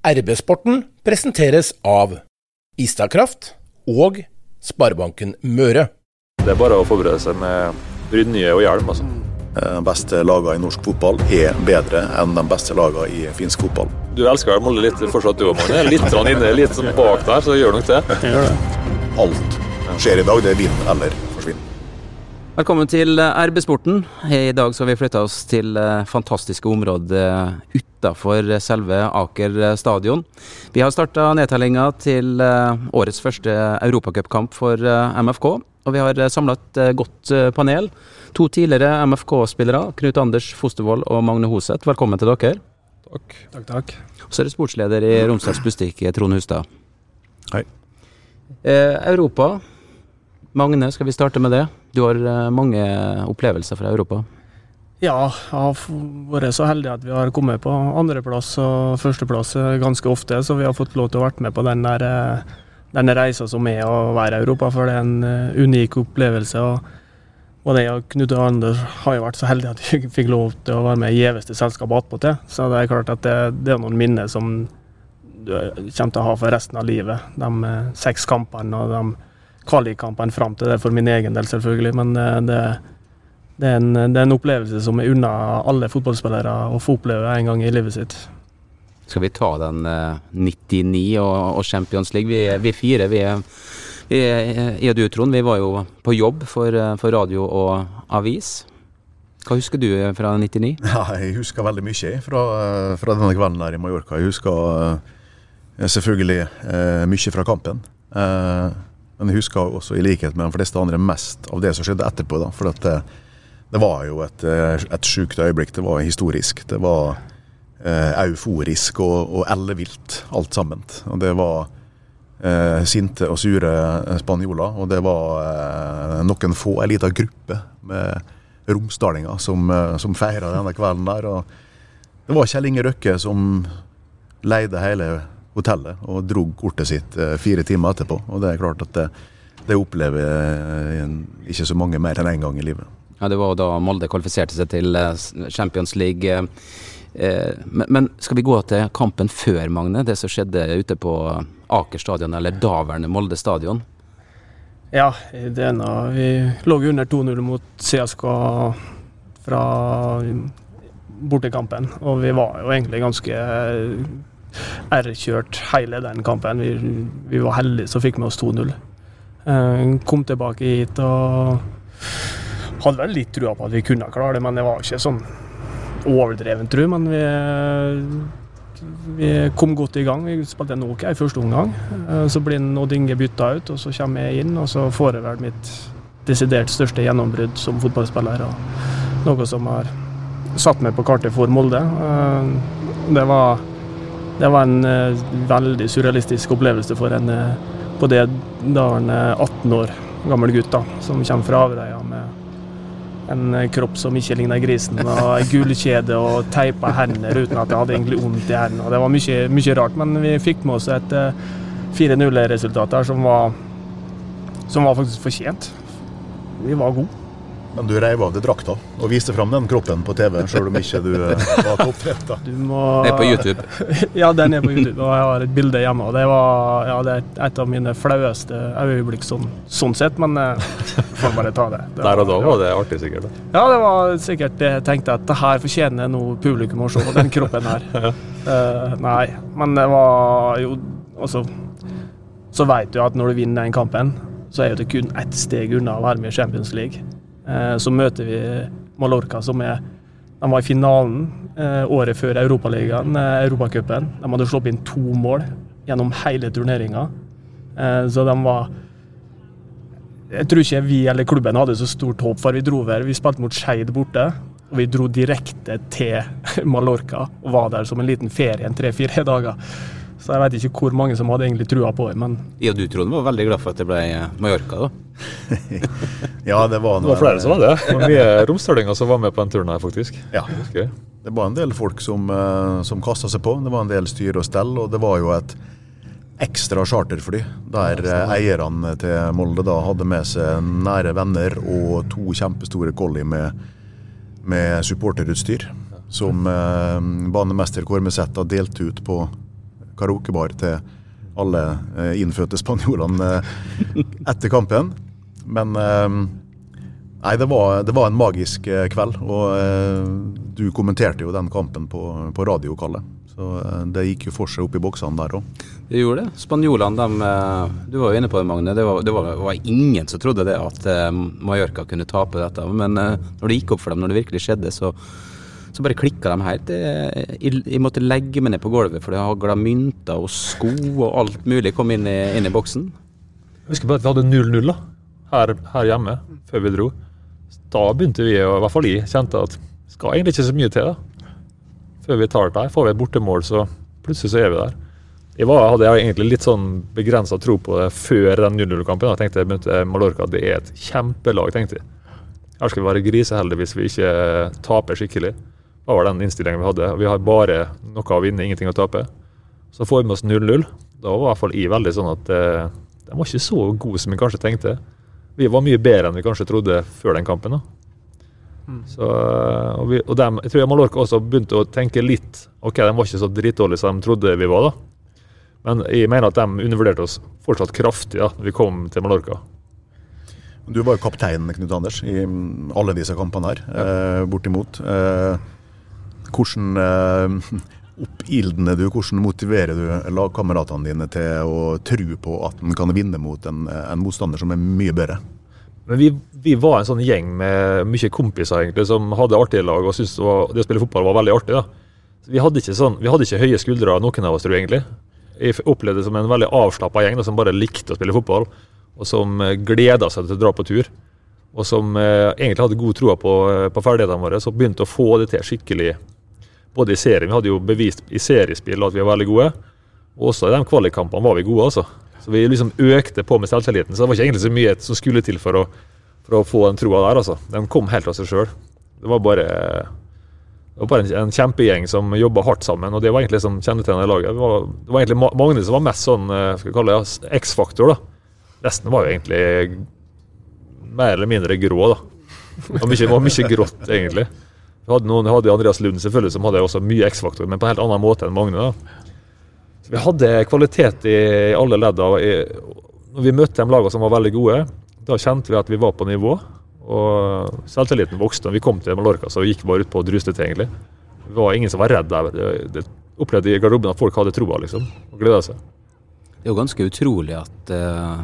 RB-sporten presenteres av Istakraft og Sparebanken Møre. Det er bare å forberede seg med brynje og hjelm. altså. De beste lagene i norsk fotball er bedre enn de beste lagene i finsk fotball. Du elsker vel Molde litt fortsatt, du òg, Magne? Litt inne, litt sånn bak der, så gjør nok det. Alt skjer i dag. Det er vinn eller. Velkommen til RB-sporten. I dag så har vi flytta oss til eh, fantastiske områder utafor selve Aker stadion. Vi har starta nedtellinga til eh, årets første europacupkamp for eh, MFK. Og vi har samla et godt panel. To tidligere MFK-spillere, Knut Anders Fostervoll og Magne Hoseth. Velkommen til dere. Takk. Takk, takk. Så er det sportsleder i Romsdals Bustik Trond Hustad. Hei. Eh, Europa. Magne, skal vi starte med det? Du har eh, mange opplevelser fra Europa. Ja, jeg har vært så heldig at vi har kommet på andreplass og førsteplass ganske ofte, så vi har fått lov til å være med på den der eh, denne reisa som er å være i Europa, for det er en eh, unik opplevelse. og både jeg og Knut og Anders har jo vært så heldige at vi fikk lov til å være med i gjeveste selskap attpåtil. Så det er klart at det, det er noen minner som du kommer til å ha for resten av livet. De seks kampene og de kvalikkampene fram til det, for min egen del selvfølgelig. Men eh, det, det, er en, det er en opplevelse som er unna alle fotballspillere å få oppleve en gang i livet sitt. Skal vi ta den eh, 99 og, og Champions League? Vi, vi fire, vi er vi jeg og du, Trond, vi var jo på jobb for, eh, for radio og avis. Hva husker du fra 99? Ja, jeg husker veldig mye fra, fra denne kvelden der i Mallorca. Jeg husker eh, selvfølgelig eh, mye fra kampen. Eh, men jeg husker også, i likhet med de fleste andre, mest av det som skjedde etterpå. Da, for det, det var jo et, eh, et sjukt øyeblikk. Det var historisk. Det var eh, euforisk og, og ellevilt, alt sammen. Og det var eh, sinte og sure spanjoler. Og det var eh, noen få, en liten gruppe med romsdalinger som, eh, som feira denne kvelden der. Og det var Kjell Inge Røkke som leide hele hotellet og drog kortet sitt eh, fire timer etterpå. Og det er klart at det, det opplever eh, en- ikke så mange mer enn én en gang i livet. Ja, Det var da Molde kvalifiserte seg til eh, Champions League. Men, men skal vi gå til kampen før, Magne? Det som skjedde ute på Aker stadion, eller daværende Molde stadion? Ja, det ene Vi lå under 2-0 mot CSKA fra bortekampen, og vi var jo egentlig ganske R-kjørt hele den kampen. Vi, vi var heldige som fikk med oss 2-0. Eh, Kom tilbake hit og hadde vel litt trua på at vi kunne klare det, men det var ikke sånn overdreven tru. Men vi, vi kom godt i gang. Vi spilte en OK første omgang. Eh, Så blir Odd Inge bytta ut, og så kommer jeg inn, og så får jeg vel mitt desidert største gjennombrudd som fotballspiller. Og noe som har satt meg på kartet for Molde. Eh, Det var, det var en eh, veldig surrealistisk opplevelse for en eh, på det da en eh, 18 år gammel gutt da, som kommer fra Averøya med en eh, kropp som ikke ligner grisen, og ei gullkjede og teipa hender uten at jeg hadde egentlig vondt i hendene. Det var mye, mye rart, men vi fikk med oss et eh, 4-0-resultat der som var, som var faktisk fortjent. Vi var gode. Men du reiv av deg drakta og viste fram den kroppen på TV, sjøl om ikke du eh, var topptrent. Du må Det er på YouTube. ja, den er på YouTube, og jeg har et bilde hjemme. og Det var ja, det er et av mine flaueste øyeblikk sånn, sånn sett, men jeg får bare ta det. det Der og da var det artig, sikkert. da. Ja, det var sikkert det jeg tenkte at det her fortjener noe publikum å se, den kroppen her. uh, nei, men det var jo Altså, så veit du at når du vinner den kampen, så er det kun ett steg unna å være med i Champions League. Eh, så møter vi Mallorca, som er De var i finalen eh, året før Europaligaen, eh, Europacupen. De hadde slått inn to mål gjennom hele turneringa, så de var jeg tror ikke vi eller klubben hadde så stort håp, for vi dro over. Vi spilte mot Skeid borte, og vi dro direkte til Mallorca og var der som en liten ferie en tre-fire dager. Så jeg vet ikke hvor mange som hadde egentlig trua på det, men Ja, du, Trond, var veldig glad for at det ble eh, Mallorca, da. Ja, det var, Det var flere som var det. Det var mye romsdalinger som var med på den turen her, faktisk. Ja, det var en del folk som, uh, som kasta seg på. Det var en del styr og stell, og det var jo et ekstra charterfly der eh, eierne til Molde da hadde med seg nære venner og to kjempestore Collie med, med supporterutstyr. Som eh, banemester Kormeset da delte ut på karaokebar til alle eh, innfødte spanjolene eh, etter kampen. Men eh, Nei, det var, det var en magisk kveld. Og du kommenterte jo den kampen på, på radio, Kalle. Så det gikk jo for seg opp i boksene der òg. Det gjorde det. Spanjolene, du var jo inne på det, Magne. Det var, det var, ingen som trodde det at Mallorca kunne tape dette. Men når det gikk opp for dem, når det virkelig skjedde, så, så bare klikka de helt. Jeg, jeg måtte legge meg ned på gulvet, for det hagla mynter og sko og alt mulig kom inn i, inn i boksen. Jeg husker bare at vi hadde 0-0 da, her, her hjemme, før vi dro. Da begynte vi, og i hvert fall jeg, kjente at skal egentlig ikke så mye til da. Før vi tar det der. Får vi et bortemål, så plutselig så er vi der. Jeg var, hadde egentlig litt sånn begrensa tro på det før den 0-0-kampen. Jeg tenkte jeg begynte Mallorca det er et kjempelag, tenkte jeg. Her skal vi være griseheldige hvis vi ikke taper skikkelig. Det var den innstillingen vi hadde. Vi har bare noe å vinne, ingenting å tape. Så får vi med oss 0-0. Da var i hvert fall jeg veldig sånn at eh, de var ikke så gode som vi kanskje tenkte. Vi var mye bedre enn vi kanskje trodde før den kampen. da. Så, og vi, og dem, jeg tror Mallorca også begynte å tenke litt Ok, de var ikke så dritdårlige som de trodde vi var. da. Men jeg mener at de undervurderte oss fortsatt kraftig da vi kom til Mallorca. Du var jo kaptein, Knut Anders, i mm, alle disse kampene her, eh, bortimot. Eh, hvordan eh, oppildner du, hvordan motiverer du lagkameratene dine til å tro på at en kan vinne mot en, en motstander som er mye bedre? Vi, vi var en sånn gjeng med mye kompiser egentlig, som hadde artige lag og syntes det, var- det å spille fotball var veldig artig. Vi, hadde sånn, vi hadde ikke høye skuldre, noen av oss, tror jeg egentlig. Jeg opplevde det som en veldig avslappa gjeng da, som bare likte å spille fotball, og som eh, gleda seg til å dra på tur. Og som eh, egentlig hadde god tro på, eh, på ferdighetene våre, så begynte å få det til skikkelig. Både i serien, vi hadde jo bevist i seriespill at vi var veldig gode, og også i de kvalikkampene var vi gode, altså. Så vi liksom økte på med selvtilliten. Så det var ikke egentlig så mye som skulle til for å, for å få den troa der, altså. Den kom helt av seg sjøl. Det var bare, det var bare en, en kjempegjeng som jobba hardt sammen, og det var egentlig som kjennetegnet laget. Det var, det var egentlig Ma- Magne som var mest sånn eh, skal vi kalle det, X-faktor, da. Resten var jo egentlig mer eller mindre grå, da. Det var mye, var mye grått, egentlig. Hadde noen, jeg hadde Andreas Lund selvfølgelig, som hadde også mye X-faktor, men på en helt annen måte enn Magne. da. Så vi hadde kvalitet i, alle ledd. Når vi møtte de lagene som var veldig gode, da kjente vi at vi var på nivå. Og selvtilliten vokste. Vi kom til Mallorca, så vi gikk bare ut på og druste til, egentlig. Det var ingen som var redd der. Det, det opplevde i garderoben at folk hadde troa, liksom. Og gleda seg. Det er jo ganske utrolig at eh,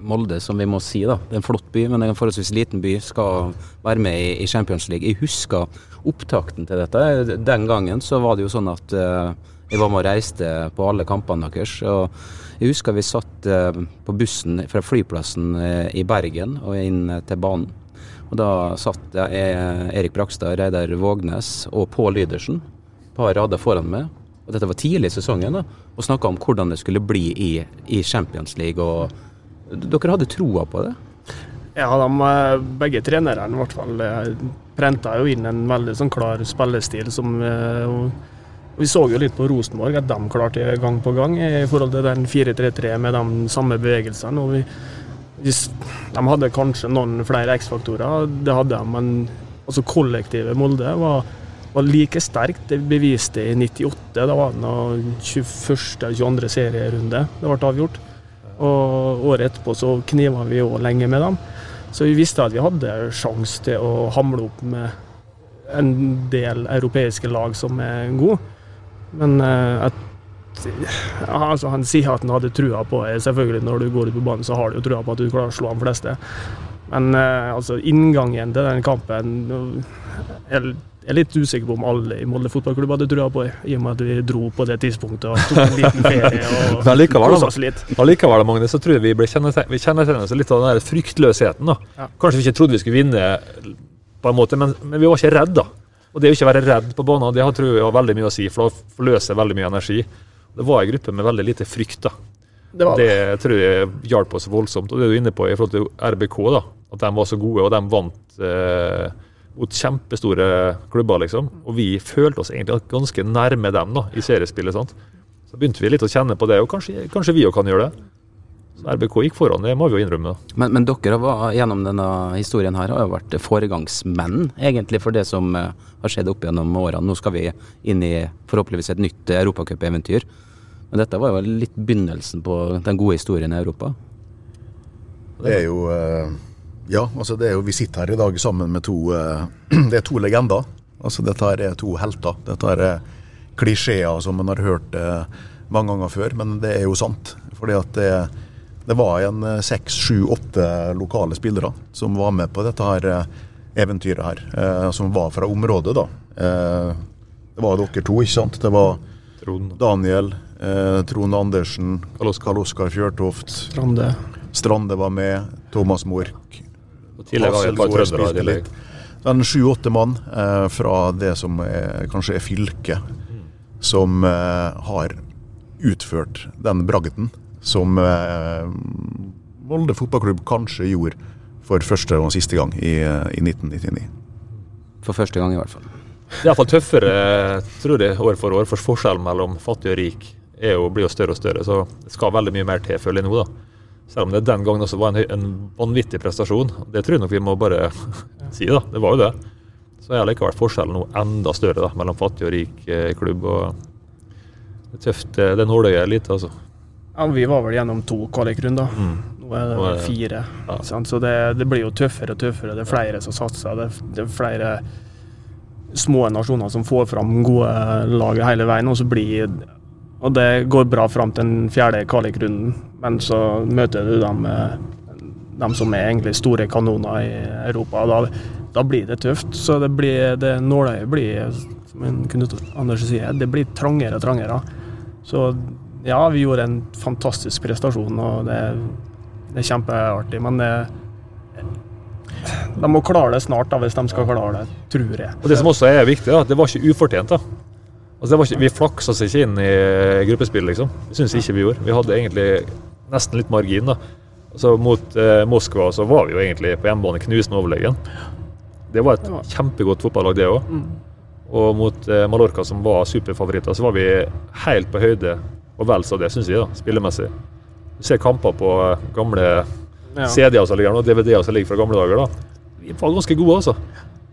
Molde, som vi må si, da, det er en flott by, men det er en forholdsvis liten by, skal være med i, Champions League. Jeg husker opptakten til dette. Den gangen så var det jo sånn at eh, jeg var med og reiste på alle kampene deres. og Jeg husker vi satt eh, på bussen fra flyplassen eh, i Bergen og inn eh, til banen. Og Da satt Erik Brakstad, Reidar Vågnes og Pål Lydersen et par rader foran meg. Og dette var tidlig i sesongen, da, og snakka om hvordan det skulle bli i, i Champions League. og Dere hadde troa på det? Ja, de, eh, begge trenerne i hvert fall eh, prenta jo inn en veldig sånn klar spillestil som eh, Vi så jo litt på Rosenborg at de klarte det gang på gang i forhold til den 4-3-3 med de samme bevegelsene. og vi, De hadde kanskje noen flere X-faktorer, det hadde de, men altså kollektivet Molde var, var like sterkt. Det beviste i 98. Da var det 21. eller 22. serierunde det ble avgjort. Og året etterpå så kniva vi òg lenge med dem. Så vi visste at vi hadde sjanse til å hamle opp med en del europeiske lag som er gode. Men eh, at, altså han sier at han hadde trua på det. Selvfølgelig, når du går ut på banen, så har du jo trua på at du klarer å slå de fleste. Men eh, altså, inngangen til den kampen Jeg er litt usikker på om alle i Molde fotballklubb hadde trua på det, i og med at vi dro på det tidspunktet og tok en liten ferie og kosa oss litt. Allikevel, Magne, så tror jeg vi ble kjennetegnet litt av den der fryktløsheten. da. Ja. Kanskje vi ikke trodde vi skulle vinne, på en måte, men, men vi var ikke redde. da. Og det å ikke være redd på banen, det har- tror jeg har veldig mye å si, for da forløser veldig mye energi. Det var en gruppe med veldig lite frykt. da. Det var det. Det tror jeg hjalp oss voldsomt. Og det du er inne på i forhold til RBK, da, at de var så gode, og de vant eh, mot kjempestore klubber, liksom. Og vi følte oss egentlig ganske nærme dem da, i seriespillet. sant? Så begynte vi litt å kjenne på det, og kanskje, kanskje vi òg kan gjøre det. Så RBK gikk foran, det må vi jo innrømme. da. Men, men dere var, gjennom denne historien her har jo vært foregangsmenn, egentlig, for det som eh, har skjedd opp gjennom årene. Nå skal vi inn i forhåpentligvis et nytt europacupeventyr. Men dette var jo litt begynnelsen på den gode historien i Europa. Det er jo eh, Ja, altså det er jo, vi sitter her i dag sammen med to eh, Det er to legender. Altså Dette her er to helter. Dette her er klisjeer som man har hørt eh, mange ganger før, men det er jo sant. Fordi at det, det var en seks, sju, åtte lokale spillere som var med på dette her eventyret her. Som var fra området, da. Det var dere to, ikke sant? Det var Daniel, Trond Andersen, Karl Oskar Fjørtoft. Strande. Strande var med, Thomas Mork. Tidligere var det et par trøndere i tillegg. Sju-åtte mann eh, fra det som er, kanskje er fylket, som eh, har utført den bragden som eh, Molde fotballklubb kanskje gjorde for første og siste gang i, i 1999. For første gang, i hvert fall. Det er iallfall tøffere, tror jeg, år for år. For forskjellen mellom fattig og rik er jo, blir jo større og større. Så det skal veldig mye mer til, føler jeg nå. da. Selv om det den gangen også var en, en vanvittig prestasjon. Det tror jeg nok vi må bare si, da. Det var jo det. Så har likevel forskjellen nå enda større da, mellom fattig og rik eh, klubb. og Det er tøft. Det, det nåløyet lite, altså. Ja, Vi var vel gjennom to kvalikrunder. Mm. Nå er det vel fire. Ja. Så det, det, blir jo tøffere og tøffere. Det er flere som satser. Det, det er flere små nasjoner som får fram gode lag hele veien. Og så blir og det går bra fram til den fjerde kvalikrunden, men så møter du dem, dem som er egentlig store kanoner i Europa. Da, da blir det tøft. Så det, blir, det nåløyet blir, som Knut Anders sier, det blir trangere og trangere. Så ja, vi gjorde en fantastisk prestasjon, og det, det er kjempeartig. Men det, de må klare det snart, da, hvis de skal klare det, tror jeg. Og Det som også er viktig, da, det var ikke ufortjent. da. Altså ikke, vi flaksa oss ikke inn i gruppespill, liksom. Det syns ikke vi gjorde. Vi hadde egentlig nesten litt margin. da. Så Mot eh, Moskva så var vi jo egentlig på hjemmebane knusende overlegen. Det var et kjempegodt fotballag, det òg. Mm. Og mot eh, Mallorca, som var superfavoritter, så var vi helt på høyde, og vel så det, syns jeg, da, spillemessig. Du ser kamper på eh, gamle ja. CD-er som ligger og DVD-er som ligger fra gamle dager. da. Vi var ganske gode, altså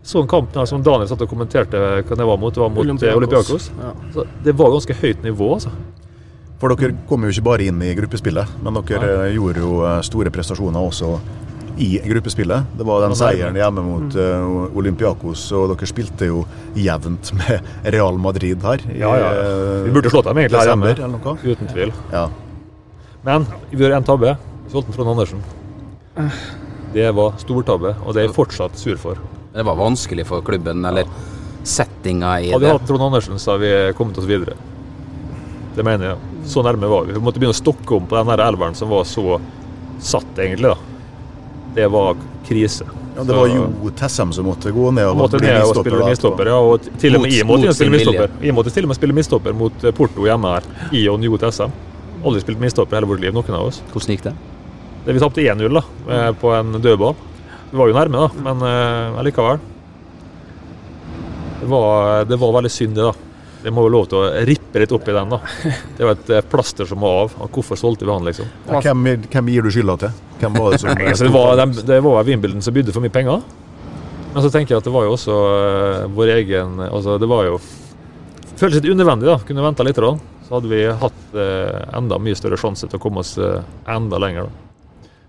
sånn kamp her som Daniel satt og kommenterte hva det var mot, det var mot Olympiakos. Olympiakos. Ja. Så det var ganske høyt nivå, altså. For dere kom jo ikke bare inn i gruppespillet, men dere ja. Eh, gjorde jo eh, store prestasjoner også i gruppespillet. Det var den seieren hjemme mot uh, Olympiakos, og dere spilte jo jevnt med Real Madrid her. I, ja, ja. Vi burde slått dem egentlig her hjemme, uten tvil. Ja. Men vi gjør én tabbe. Vi solgte Trond Andersen. Det var stortabbe, og det er jeg fortsatt sur for. Det var vanskelig for klubben, eller settinga i det. Hadde vi hatt Trond Andersen, så hadde vi kommet oss videre. Det mener jeg. Så nærme var vi. Vi måtte begynne å stokke om på den elveren som var så satt, egentlig. da. Det var krise. Ja, Det var jo Tessem som måtte gå ned og, måtte ned og spille midstopper. Ja, og til og med jeg måtte spille midstopper. Jeg måtte til og med spille midstopper mot eh, Porto hjemme her. I og Jo Tessem. Aldri spilt midtstopper hele vårt liv, noen av oss. Hvordan gikk det? det vi tapte 1-0 da, eh, på en dødball. Vi var jo nærme, da, men uh, allikevel. Det var, det var, veldig synd, det. da. Det må jo lov til å rippe litt opp i den. da. Det var et eh, plaster som må av. Hvorfor solgte vi han, liksom? Ja, hvem, hvem, gir du skylda til? Hvem var Det som... altså, det var, de, det var Wimbledon som bydde for mye penger. Men så tenker jeg at det var jo også uh, vår egen altså Det var jo Føles litt unødvendig. da. Kunne venta litt. Da. Så hadde vi hatt uh, enda mye større sjanse til å komme oss uh, enda lenger. da.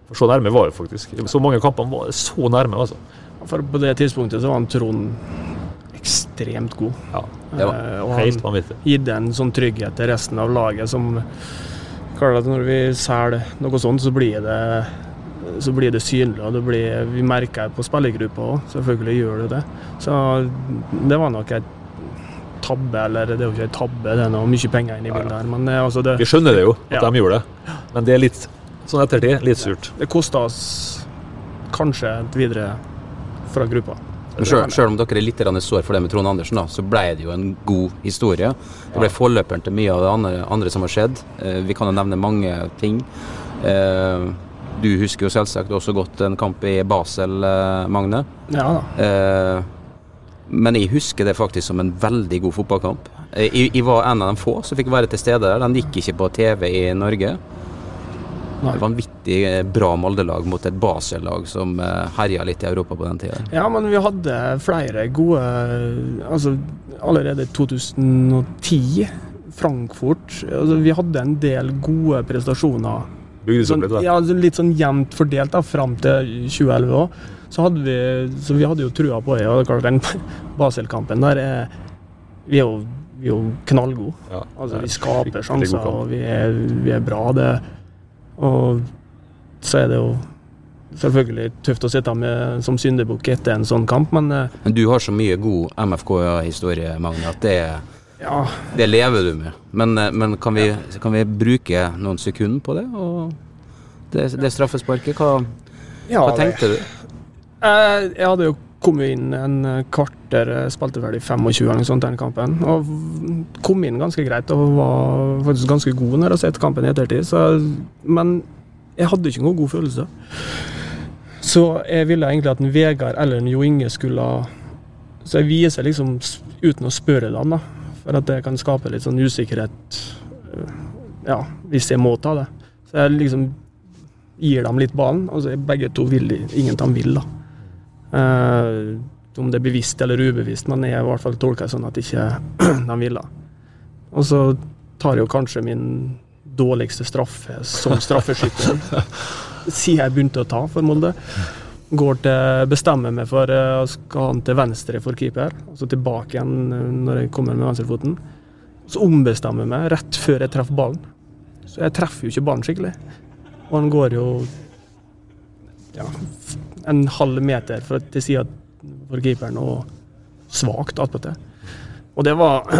For Så nærme var det faktisk. Så mange kamper var det så nærme. altså. For På det tidspunktet så var han Trond ekstremt god. Ja, det var eh, og helt vanvittig. Gitt en sånn trygghet til resten av laget som at Når vi selger noe sånt, så blir det så blir det synlig, og det blir, vi merker det på spillergruppa òg. Selvfølgelig gjør det det. Så det var nok et tabbe, eller det er jo ikke en tabbe, det er noe mye penger inni bildet her. Men altså det, Vi skjønner det jo, at ja. de gjorde det. Men det er litt Sånn ettertid, litt surt. Det kosta oss kanskje videre fra gruppa. Selv om dere er litt sår for det med Trond Andersen, da, så ble det jo en god historie. Det ble forløperen til mye av det andre, andre som har skjedd. Eh, vi kan jo nevne mange ting. Eh, du husker jo selvsagt også godt en kamp i Basel, eh, Magne. Ja da. Men jeg husker det faktisk som en veldig god fotballkamp. Jeg, jeg var en av de få som fikk være til stede der. Den gikk ikke på TV i Norge. Nei. Vanvittig eh, bra Molde-lag mot et Basel-lag som eh, herja litt i Europa på den tida. Ja, men vi hadde flere gode Altså allerede 2010 Frankfurt altså, Vi hadde en del gode prestasjoner. Bygdes Sånn, opp litt, da. ja, litt sånn jevnt fordelt da, fram til 2011 òg. Så, hadde vi, så vi hadde jo trua på det. Og det er klart den Basel-kampen der er Vi er jo, vi er jo knallgode. Ja, Altså, vi skaper sjanser, og vi er, vi er bra. Det. Og så er det jo selvfølgelig tøft å sitte med som syndebukk etter en sånn kamp, men eh, Men du har så mye god MFK-historie, Magne, at det, ja, det lever du med. Men, eh, men kan, vi, kan vi bruke noen sekunder på det? Og det, det straffesparket, hva, ja hva tenkte du? Jeg, Jeg hadde jo kommet inn en eh, kvarter, eh, spilte i 25 eller noe sånt den kampen. Og kom inn ganske greit og var faktisk ganske god når jeg har sett kampen i ettertid. Så, men jeg hadde ikke noen god følelse. Så jeg ville egentlig at en Vegard eller en Jo Inge skulle Så jeg viser liksom uten å spørre dem, da. For at det kan skape litt sånn usikkerhet. eh, Ja, hvis jeg må ta det. Så jeg liksom gir dem litt ballen. Altså begge to vil de. Ingen av dem vil, da. Eh, om det er bevisst eller ubevisst, men jeg i hvert fall det sånn at ikke de ville. Og så tar jeg jo kanskje min dårligste straffe som straffeskytter siden jeg begynte å ta for Molde. Går til bestemmer meg for eh, å skal han til venstre for keeper, og så tilbake igjen eh, når jeg kommer med venstrefoten. Så ombestemmer jeg meg rett før jeg treffer ballen. Så jeg treffer jo ikke ballen skikkelig. Og han går jo ja, en halv meter fra- til sida for keeperen, og svakt attpåtil. Og det var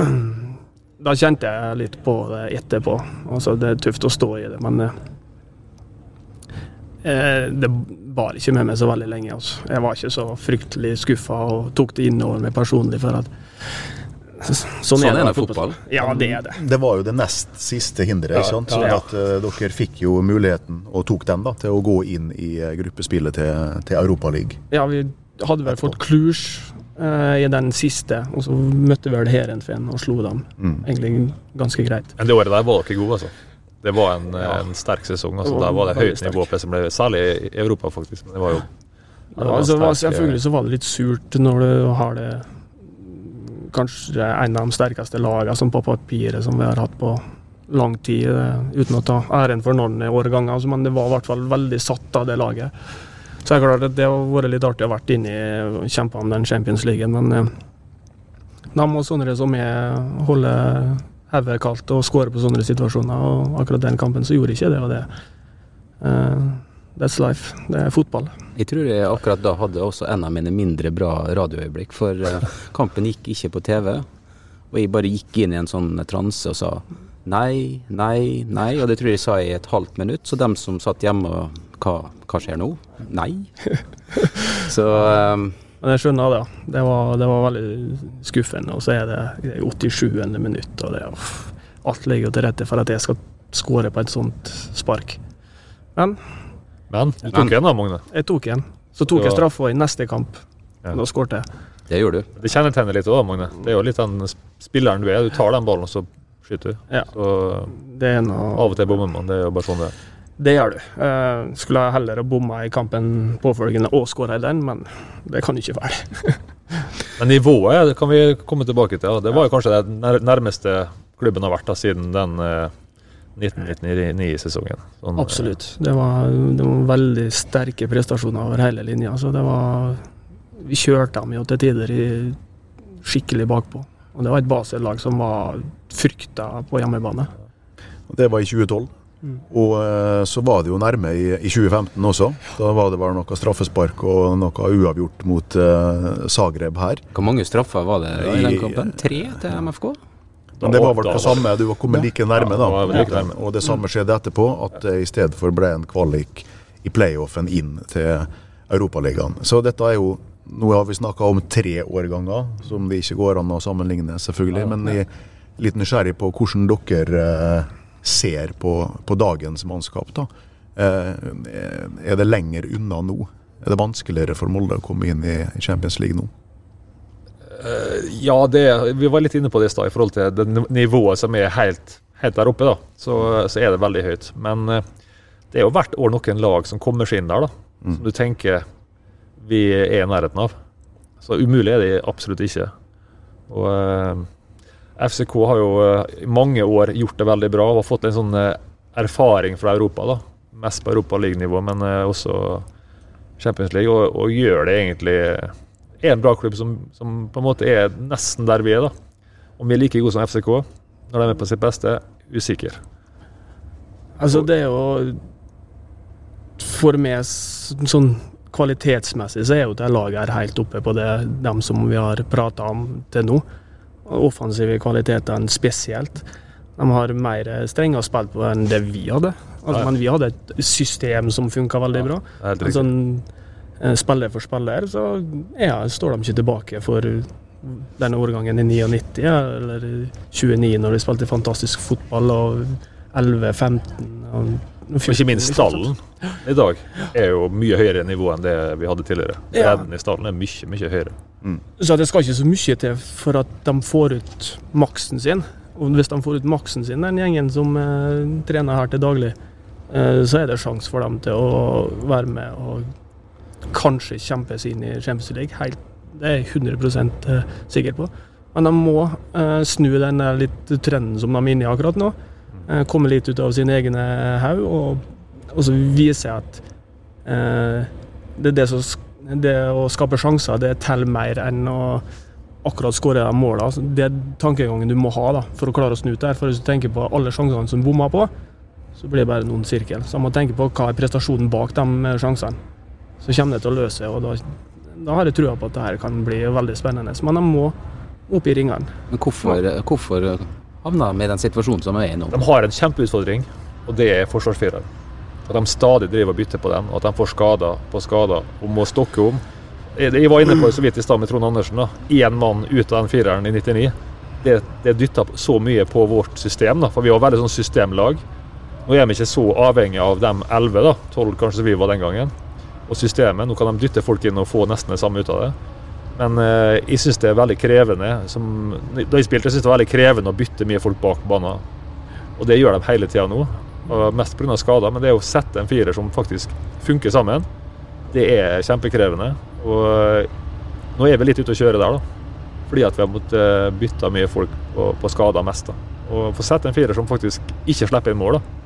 Da kjente jeg litt på det etterpå. Altså, det er tøft å stå i det, men eh, eh, det bar ikke med meg så veldig lenge. Altså. Jeg var ikke så fryktelig skuffa og tok det innover meg personlig. for at Sånn, Sånn er det fotball. Ja, det er det. Det var jo det nest siste hinderet. Ja? Sånn ja. at eh, Dere fikk jo muligheten, og tok den, da, til å gå inn i eh, gruppespillet til, til Europaligaen. Ja, vi hadde vel fått Cluj uh, i den siste, og så møtte vi vel Heerenveen og slo dem. Mm. Egentlig ganske greit. Men det året der var dere gode, altså. Det var en, en sterk sesong. altså. Det var Der var det høyt nivå, som ble, særlig i Europa, faktisk. Men det var jo Ja, altså, sterk, selvfølgelig så var det litt surt når du har det kanskje en av de sterkeste lagene som på papiret som vi har hatt på lang tid, eh, uten å ta æren for noen årganger. Altså, men det var i hvert fall veldig satt av det laget. Så det er klart at det har vært litt artig å vært inne i og kjempa om den Champions League, men eh, da må sånne som jeg holde hodet kaldt og skårer på sånne situasjoner. Og akkurat den kampen så gjorde jeg ikke det, og det eh, That's life. Det er fotball. Jeg tror jeg akkurat da hadde også en av mine mindre bra radioøyeblikk, for eh, kampen gikk ikke på TV. Og jeg bare gikk inn i en sånn transe og sa nei, nei, nei. Og det tror jeg jeg sa i et halvt minutt. Så dem som satt hjemme, hva, hva skjer nå? Nei. Så um, Men jeg skjønner det. Det var, det var veldig skuffende. Og så er det 87. minutt, og det alt ligger til rette for at jeg skal skåre på et sånt spark. Men Men du tok igjen da, Magne. jeg tok igjen. Så tok jeg straffa i neste kamp. Ja. Da skårte jeg. det gjør du. Det kjennetegner litt òg, Magne. Det er jo litt den spilleren du er. Du tar den ballen, og så skyter du. Ja. Så Det er noe av og til bommer man. Det er jo bare sånn det er. Det gjør du. Eh, skulle jeg heller ha bomma i kampen påfølgende og skåra i den, men det kan ikke være. Men nivået kan vi komme tilbake til. Det var jo kanskje det nærmeste klubben har vært da, siden den eh, 1999-sesongen. Sånn, Absolutt. Det var, det var veldig sterke prestasjoner over hele linja. Så det var Vi kjørte dem jo til tider i, skikkelig bakpå. Og det var et Basel-lag som var frykta på hjemmebane. Det var i 2012. Mm. Og eh, så var det jo nærme i, i 2015 også. Da var det vel noe straffespark og noe uavgjort mot uh, Zagreb her. Hvor mange straffer var det i den kampen? Tre til MFK? Men det var vel det samme, du var kommet like nærme, da. Og det samme skjedde etterpå, at det i stedet for ble en kvalik i playoffen inn til Europaligaen. Så dette er jo Nå har vi snakka om tre årganger, som det ikke går an å sammenligne, selvfølgelig. Men jeg er litt nysgjerrig på hvordan dere eh, ser på, på dagens mannskap. da. Eh, er det lenger unna nå? Er det vanskeligere for Molde å komme inn i i Champions League nå? Ja, det, vi var litt inne på det i stad i forhold til det nivået som er helt, helt der oppe. da, så, så er det veldig høyt. Men eh, det er jo hvert år noen lag som kommer seg inn der, da, som du tenker vi er i nærheten av. Så umulig er det absolutt ikke. Og eh, FCK har jo i mange år gjort det veldig bra og har fått en sånn erfaring fra Europa. da. Mest på Europaliga-nivå, men også Champions League, og, og, gjør det egentlig Er en bra klubb som, som, på en måte er nesten der vi er. da. Om vi er like gode som FCK når de er på sitt beste, usikker. Altså, det er jo For meg sånn kvalitetsmessig så er jo det laget her helt oppe på det dem som vi har prata om til nå. Offensive kvaliteter spesielt. De har mer strenger å spille på enn det vi hadde. Altså, men vi hadde et system som funka veldig bra. Ja, sånn, spiller for spiller så ja, står de ikke tilbake for denne årgangen i 99 eller 29 når de spilte fantastisk fotball, og 11-15. Og, og ikke minst stallen i dag er jo mye høyere nivå enn det vi hadde tidligere. Bredden ja. i stallen er mye, mye høyere. Mm. Så det skal ikke så mye til for at de får ut maksen sin. Og hvis de får ut maksen sin, den gjengen som eh, trener her til daglig, eh, så er det sjanse for dem til å være med og kanskje kjempes inn i Champions League. Helt, det er jeg 100 eh, sikker på. Men de må eh, snu den litt trenden som de er inne i akkurat nå. Eh, komme litt ut av sine egne haug og, og, så vise at eh, det, det, som, det å skape sjanser, det teller mer enn å akkurat skåre de målene. Altså, det er tankegangen du må ha da, for å klare å snu det her. For hvis du tenker på alle sjansene som bomma på, så blir det bare noen sirkel. Så man må tenke på hva er prestasjonen bak de sjansene. Så kommer det til å løse og da, da har jeg trua på at det her kan bli veldig spennende. Men de må opp i ringene. Men hvorfor, hvorfor havna de i den situasjonen som de er i nå? De har en kjempeutfordring, og det er forsvarsfireren. At de stadig driver og bytter på dem, og at de får skader på skader og må stokke om. Jeg var inne på det så vidt i stad med Trond Andersen. Én mann ut av den fireren i 99. Det, det dytta så mye på vårt system, da, for vi var veldig sånn systemlag. Nå er vi ikke så avhengig av de elleve, da, tolv kanskje som vi var den gangen, og systemet. Nå kan de dytte folk inn og få nesten det samme ut av det. Men eh, jeg syns det er veldig krevende som, Da jeg spilte, jeg synes det var veldig krevende å bytte mye folk bak banen. Og det gjør de hele tida nå. Og mest pga. skader. Men det å sette en firer som faktisk funker sammen, det er kjempekrevende. Og eh, nå er vi litt ute å kjøre der, da. Fordi at vi har måttet eh, bytte mye folk på, på skader mest. da. Og få sette en firer som faktisk ikke slipper inn mål, da.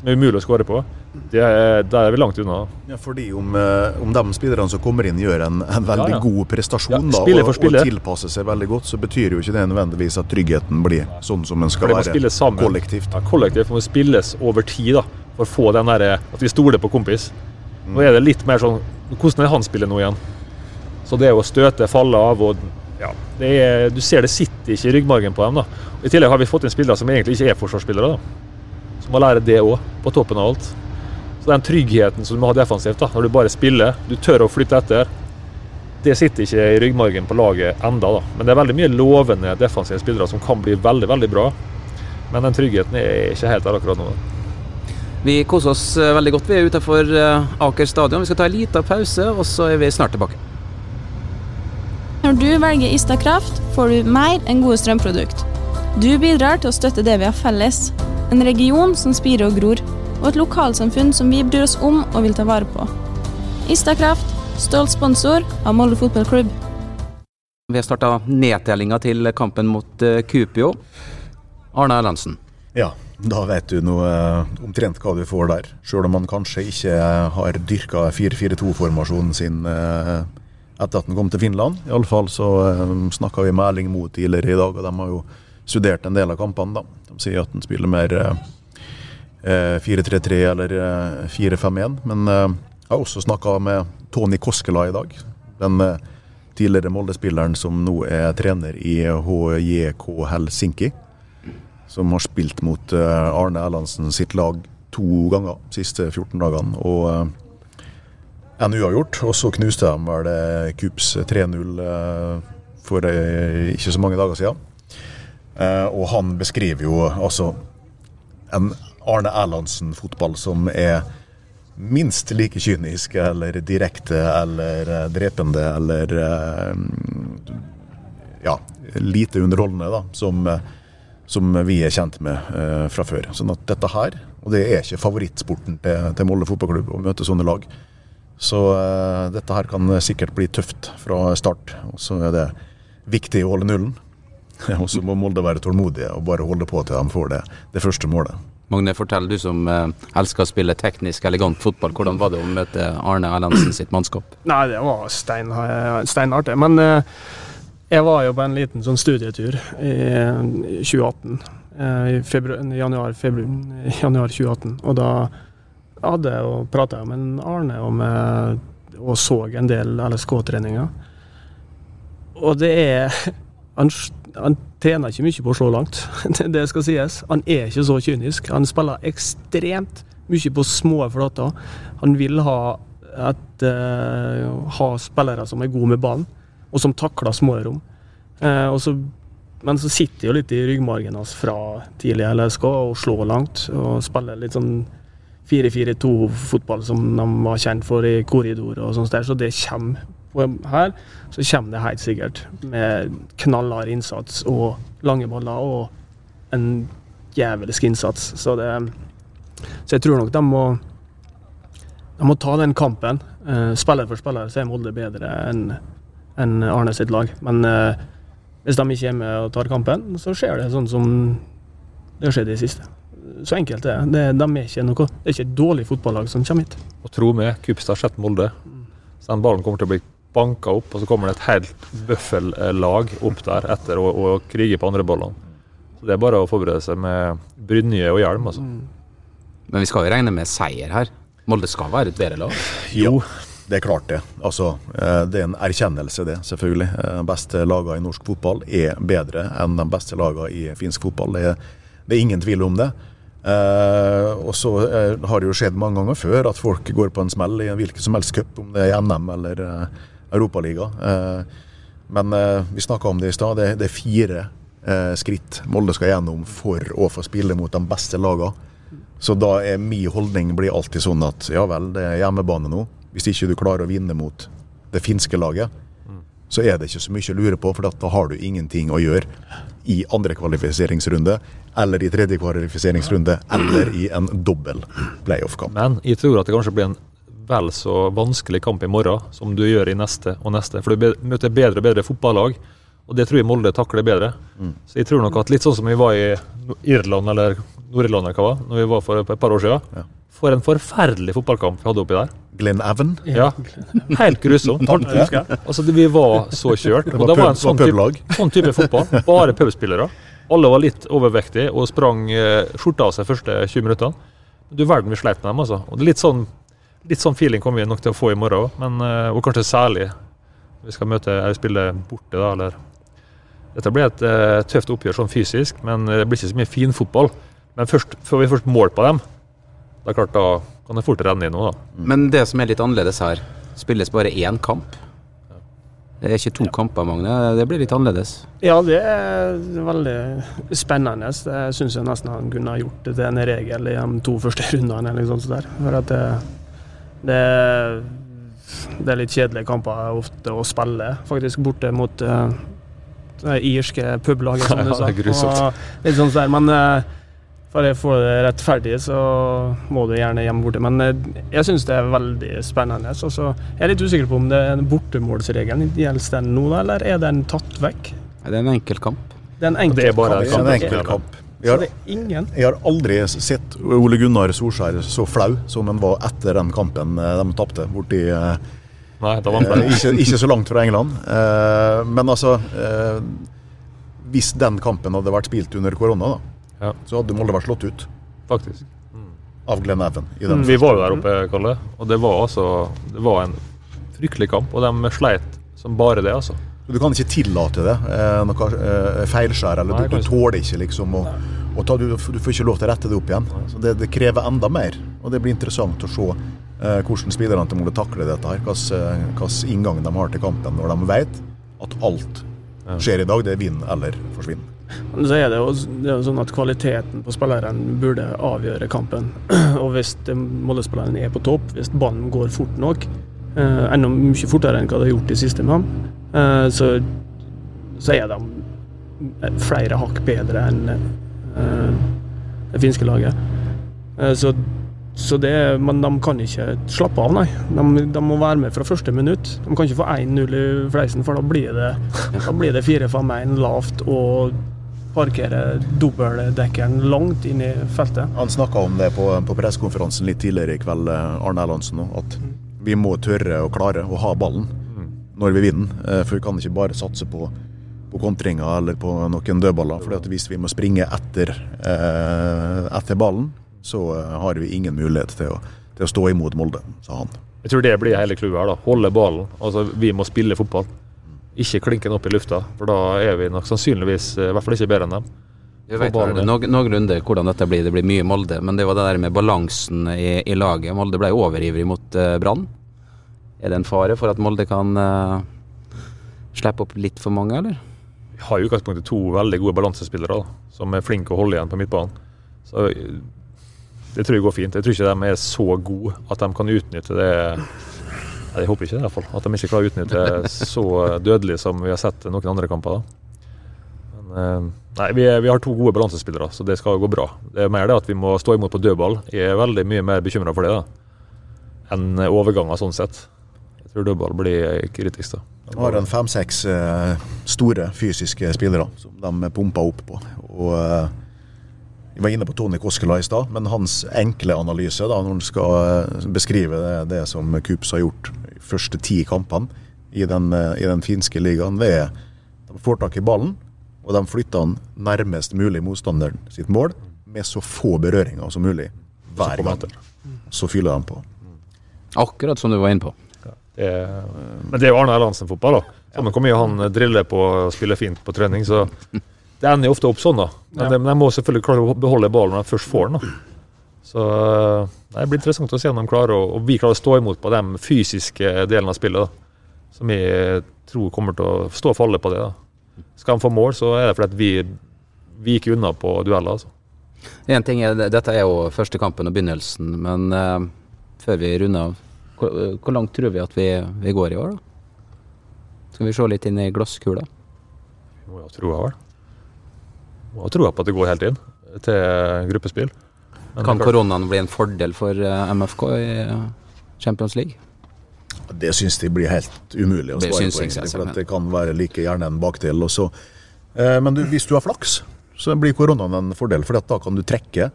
Som er umulig å skåre på. Det er, der er vi langt unna. Ja, fordi om, eh, om de spillerne som kommer inn gjør en, en veldig ja, ja. god prestasjon da, og, og, tilpasser seg veldig godt, så betyr jo ikke det nødvendigvis at tryggheten blir sånn som den skal være kollektivt. Ja, kollektivt må spilles over tid da, for å få den der, at vi stoler på kompis. Nå mm. er det litt mer sånn Hvordan er han spiller nå igjen? Så det å støte, falle av og ja, er, Du ser det sitter ikke i ryggmargen på dem. da. I tillegg har vi fått inn spillere som egentlig ikke er forsvarsspillere. da. Som må lære det òg, på toppen av alt. Så den tryggheten som du må ha defensivt, da, når du bare spiller, du tør å flytte etter, det sitter ikke i ryggmargen på laget enda da. Men det er veldig mye lovende defensive spillere som kan bli veldig, veldig bra. Men den tryggheten er ikke helt der akkurat nå. Vi koser oss eh, veldig godt. Vi er utenfor eh, Aker stadion. Vi skal ta en liten pause, og så er vi snart tilbake. Når du velger Istakraft, får du mer enn gode strømprodukt. Du bidrar til å støtte det vi har felles. En region som spirer og gror, og et lokalsamfunn som vi bryr oss om og vil ta vare på. Istakraft, stolt sponsor av Molde fotballklubb. Vi har starta nedtellinga til kampen mot uh, Kupio. Arne Erlandsen. Ja, da vet du noe uh, omtrent hva du får der. Sjøl om man kanskje ikke har dyrka 4-4-2-formasjonen sin etter at han kom til Finland. Iallfall så eh, snakka vi med Erling Moe tidligere i dag, og de har jo studert en del av kampene. da. De sier at han spiller mer eh, 4-3-3 eller eh, 4-5-1. Men eh, jeg har også snakka med Tony Koskela i dag. Den uh, tidligere Molde-spilleren som nå er trener i HJK Helsinki. Som har spilt mot Arne Erlandsen sitt lag to ganger de siste 14 dagene. og en uavgjort. Og så knuste de vel eh, Kups 3-0 eh, for eh, ikke så mange dager siden. Og han beskriver jo altså en Arne Erlandsen-fotball som er minst like kynisk eller direkte eller drepende eller ja, lite underholdende da, som, som vi er kjent med fra før. Sånn at dette her, og det er ikke favorittsporten til, til Molde fotballklubb å møte sånne lag. Så eh, dette her kan sikkert bli tøft fra start. Og så er det viktig å holde nullen. Og så må Molde være tålmodige og bare holde på til de får det, det første målet. Magne, fortell du som eh, elsker å spille teknisk, elegant fotball. Hvordan var det å møte Arne Erlandsen sitt mannskap? Nei, det var stein, steinartig. Men eh, jeg var jo på en liten sånn studietur i 2018. Eh, I februar, januar, februar, januar 2018. Og da hadde jeg og prata med Arne om, eh, og så en del LSK-treninger. Og det er han, han trener ikke mye på å slå langt, det skal sies. Han er ikke så kynisk. Han spiller ekstremt mye på små flater. Han vil ha, et, uh, ha spillere som er gode med ballen, og som takler små rom. Uh, så, men så sitter jo litt i ryggmargen hans fra tidlig LSK og slår langt. Og spiller litt sånn 4-4-2-fotball som de var kjent for i korridor og sånt der, så det kommer her så kommer det helt sikkert med knallhard innsats og lange baller og en jævelsk innsats. Så, det, så jeg tror nok de må, de må ta den kampen. Uh, spiller for spiller så er Molde bedre enn en Arne sitt lag. Men eh, hvis de ikke er med og tar kampen, så skjer det sånn som det har skjedd i det siste. Så enkelt er det. De er ikke noe, det er ikke et dårlig fotballag som kommer hit. Og tro meg, Kupstad har sett Molde. Så den ballen kommer til å bli banka opp, og så kommer det et helt bøffellag opp der etter å, å krige på andre ballene. Så Det er bare å forberede seg med brynje og hjelm. altså. Men vi skal jo regne med seier her. Molde skal være et bedre lag? Jo, det er klart det. Altså, eh, det er en erkjennelse, det, selvfølgelig. Eh, de beste lagene i norsk fotball er bedre enn de beste lagene i finsk fotball. Det er, det er ingen tvil om det. Uh, og så uh, har det jo skjedd mange ganger før at folk går på en smell i en hvilken som helst cup, om det er NM eller uh, Europaliga. Eh, men eh, vi snakka om det i stad. Det, er fire eh, skritt Molde skal gjennom for å få spille mot de beste lagene. Så da er min holdning blir alltid sånn at ja vel, det er hjemmebane nå. Hvis ikke du klarer å vinne mot det finske laget, så er det ikke så mye å lure på, for da har du ingenting å gjøre i andre kvalifiseringsrunde, eller i tredje kvalifiseringsrunde, eller i en dobbel playoff-kamp. Men jeg tror at det kanskje blir en vel så vanskelig kamp i morgen som du gjør i neste og neste. For du møter bedre og bedre fotballag, og det tror jeg Molde takler bedre. Mm. Så jeg tror nok at litt sånn som vi var i Irland eller Nord-Irland eller hva var, når vi var for et par år siden. Ja. For en forferdelig fotballkamp vi hadde oppi der. Glenn Evan? Ja. Helt grusomt. altså, vi var så kjørt. Og det var en sånn type, sånn type fotball. Bare pubspillere. Alle var litt overvektige og sprang eh, skjorta av seg første 20 minuttene. Du verden vi sleit med dem, altså. Og det er litt sånn Litt sånn feeling kommer vi nok til å få i morgen òg, uh, og kanskje særlig vi skal møte eller spille borte. da, eller Dette blir et uh, tøft oppgjør sånn fysisk, men det blir ikke så mye finfotball. Men først, før vi først mål på dem, det er klart da kan det fort renne inn noe. da. Men det som er litt annerledes her, spilles bare én kamp. Det er ikke to ja. kamper, Magne. Det blir litt annerledes. Ja, det er veldig spennende. Det syns jeg nesten han kunne ha gjort det til en regel i de to første rundene. eller sånt der. For at det det, det er litt kjedelige kamper ofte å spille, faktisk, borte mot uh, det irske publaget, som du sa. litt sånn der, men uh, for å få det rettferdig, så må du gjerne hjem borte. Men uh, jeg syns det er veldig spennende. Så, så jeg er litt usikker på om det er bortemålsregelen. Gjelder den nå, eller er den tatt vekk? Det er en enkel kamp. Det er en enkel, det er bare en enkel kamp. Jeg har, jeg har, aldri sett Ole Gunnar Solskjær så flau som han var etter den kampen eh, de tapte borti eh, Nei, da vant eh, ikke, ikke, så langt fra England. Eh, men altså eh, Hvis den kampen hadde vært spilt under korona, da, ja. så hadde Molde vært slått ut. Faktisk. Mm. Av Glenn Even. Mm, vi var jo der oppe, Kalle, og det var altså Det var en fryktelig kamp. Og de sleit som bare det, altså. Du kan ikke tillate det. Eh, noe eh, feilskjær, eller Nei, du, du, tåler ikke liksom å, å ta, du, du, får ikke lov til å rette det opp igjen. Så det, det krever enda mer. Og det blir interessant å se eh, hvordan spillerne til Molde takler dette. her, Hvilken eh, inngang de har til kampen når de vet at alt skjer i dag. Det er vinn eller forsvinn. Så er det, jo, det er jo sånn at Kvaliteten på spilleren burde avgjøre kampen. Og Hvis Molde-spilleren er på topp, hvis ballen går fort nok, eh, enda mye fortere enn hva det har gjort i siste med ham, så, så er de flere hakk bedre enn eh, det finske laget. Eh, så, Så det, men de kan ikke slappe av, nei. De, de må være med fra første minutt. De kan ikke få 1-0 i fleisen, for da blir det, da blir det 4-5-1 lavt og parkere dobbeltdekkeren langt inn i feltet. Han snakka om det på, på pressekonferansen litt tidligere i kveld, eh, Arne Erlandsen, at vi må tørre å klare å ha ballen når vi vinner. Eh, For vi kan ikke bare satse på, på kontringer eller på noen dødballer. For hvis vi må springe etter, eh, etter ballen, så eh, har vi ingen mulighet til å, til å stå imot Molde, sa han. Jeg tror det blir hele clouet her. da. Holde ballen. Altså, Vi må spille fotball. Ikke klinke den opp i lufta, for da er vi nok sannsynligvis i hvert fall ikke bedre enn dem. Vi vet noen noe- noenlunde hvordan dette blir. Det blir mye Molde. Men det var det der med balansen i, i laget. Molde ble overivrig mot uh, Brann. Er det en fare for at Molde kan uh, slippe opp litt for mange, eller? Vi har i utgangspunktet to veldig gode balansespillere da, som er flinke å holde igjen på midtbanen. Så eh, det tror jeg går fint. Jeg tror ikke de er så gode at de kan utnytte det Jeg håper ikke det, i hvert fall. At de ikke klarer å utnytte det så dødelig som vi har sett noen andre kamper. da. Eh, nei, vi, er, vi har to gode balansespillere, så det skal gå bra. Det er mer det at vi må stå imot på dødball. Jeg er veldig mye mer bekymra for det da, enn overganger sånn sett. Jeg tror dødball blir kritisk. da. De har en fem-seks eh, store fysiske spillere som de pumper opp på. Og eh, Vi var inne på Tony Koskela i stad, men hans enkle analyse da, når han skal eh, beskrive det, det som Kups har gjort de første ti kampene i den, eh, i den finske ligaen, det er de får tak i ballen, og de flytter den nærmest mulig motstanderen sitt mål, med så få berøringer som mulig hver gang. Så fyller de på. Akkurat som du var inne på. Er, men det er jo Arne Erlandsen-fotball. da. Samme hvor mye han driller på å spille fint på trening, så det ender jo ofte opp sånn. da. Men Ja. de, de må selvfølgelig klare å beholde ballen når de først får den. da. Så Det blir interessant å se om de klarer å, og vi klarer å stå imot på de fysiske delene av spillet. da. Som vi tror kommer til å stå og falle på det. da. Skal de få mål, så er det fordi at vi, vi gikk unna på dueller. altså. En ting er, Dette er jo første kampen og begynnelsen, men uh, før vi runder av, hvor, hvor langt tror vi at vi, vi går i år? da? Skal vi se litt inn i glasskula? Vi må jo ha troa, vel. Må ha troa på at det går helt inn til gruppespill. Men Kan koronaen bli en fordel for eh, MFK i eh, Champions League? Det syns de blir helt umulig å svare på, egentlig, for at det kan være like gjerne en bakdel. Og så. Eh, men du, hvis du har flaks, så blir koronaen en fordel, for da kan du trekke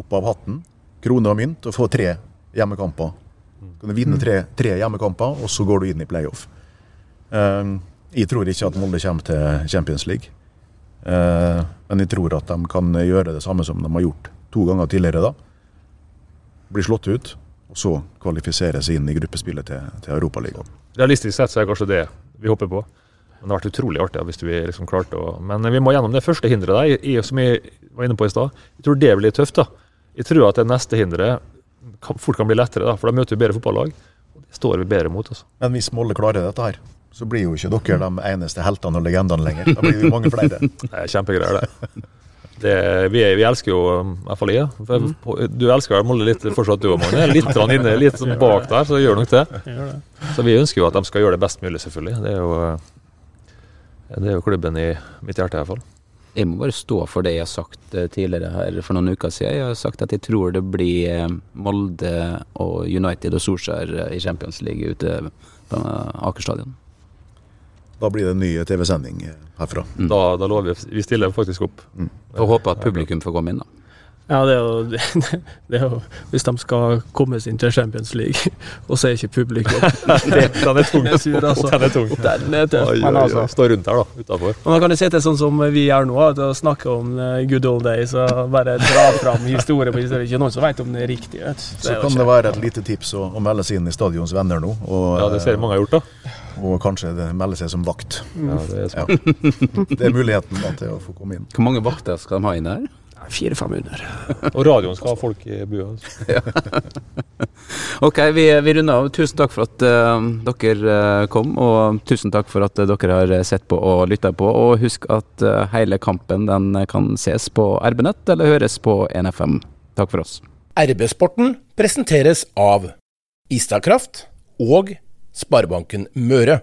opp av hatten, kroner og mynt, og få tre hjemmekamper. Kan du vinne tre, tre hjemmekamper, og så går du inn i playoff. Eh, jeg tror ikke at Molde kommer til Champions League. Uh, men jeg tror at de kan gjøre det samme som de har gjort to ganger tidligere. da. Bli slått ut, og så kvalifisere seg inn i gruppespillet til, til Europaligaen. Realistisk sett så er det kanskje det vi håper på. Men det har vært utrolig artig hvis vi liksom klarte å Men vi må gjennom det første hinderet, der, som jeg var inne på i stad. Jeg tror det blir tøft. da. Jeg tror at det neste hinderet fort kan bli lettere, da, for da møter vi bedre fotballag. Og det står vi bedre mot. altså. Men hvis Molde klarer dette her, så blir jo ikke dere de eneste heltene og legendene lenger. Da blir vi mange flere. Det er kjempegreier, det. det vi, vi elsker jo um, i hvert fall IA Du elsker vel Molde litt fortsatt, du og Magne? Litt inne, litt bak der, så gjør nok det. Så vi ønsker jo at de skal gjøre det best mulig, selvfølgelig. Det er jo, det er jo klubben i mitt hjerte, i hvert fall. Jeg må bare stå for det jeg har sagt eh, tidligere her for noen uker siden. Jeg har sagt at jeg tror det blir eh, Molde og United og Solskjær eh, i Champions League ute på Aker stadion. Da blir det en ny TV-sending herfra. Da, da lover vi Vi stiller faktisk opp. Får håpe at publikum får komme inn, da. Ja, det er, jo, det er jo Hvis de skal komme seg inn til Champions League, og så er ikke publikum Den er tung. Sur, altså. Den er tung. Den er tøff. Oi, Men oi, altså oi. Stå rundt her, da. Utafor. Og da kan det til sånn som vi gjør nå, at å snakke om eh, good old days og bare dra fram historie på historie. Ikke noen som vet om det er riktig. Vet. Det Så er kan det være et lite tips å, å melde seg inn i Stadions venner nå. Og, Ja, det ser mange har gjort, da. og kanskje det melde seg som vakt. Ja, det er Ja. Det er muligheten da, til å få komme inn. Hvor mange vakter skal de ha inne her? Fire-fem under. Og radioen skal ha folk i bua. altså. Ok, vi, vi runder av. Tusen takk for at uh, dere eh, kom, og tusen takk for at eh, dere har sett på og lytta på. Og husk at uh, hele kampen den kan ses på RB-nett eller høres på NFM. Takk for oss. RB-sporten presenteres av Istakraft og Sparebanken Møre.